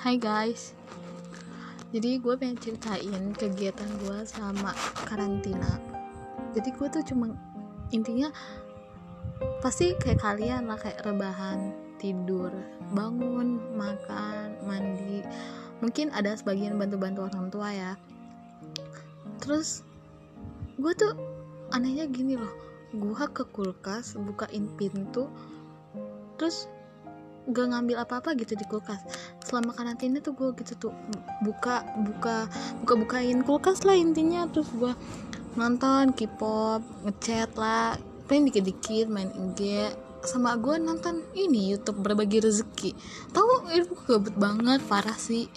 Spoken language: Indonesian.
Hai guys. Jadi gue pengen ceritain kegiatan gue sama karantina. Jadi gue tuh cuma intinya Pasti kayak kalian lah kayak rebahan Tidur, bangun, makan, mandi. Mungkin ada sebagian bantu-bantu orang tua ya. Terus gue tuh anehnya gini loh. Gue ke kulkas bukain pintu Terus gak ngambil apa-apa gitu di kulkas selama karantina tuh gue gitu tuh buka buka buka bukain kulkas lah intinya. Terus gue nonton K-pop ngechat lah pengen dikit-dikit main IG sama gue nonton ini YouTube berbagi rezeki. Tahu itu gabut banget parah sih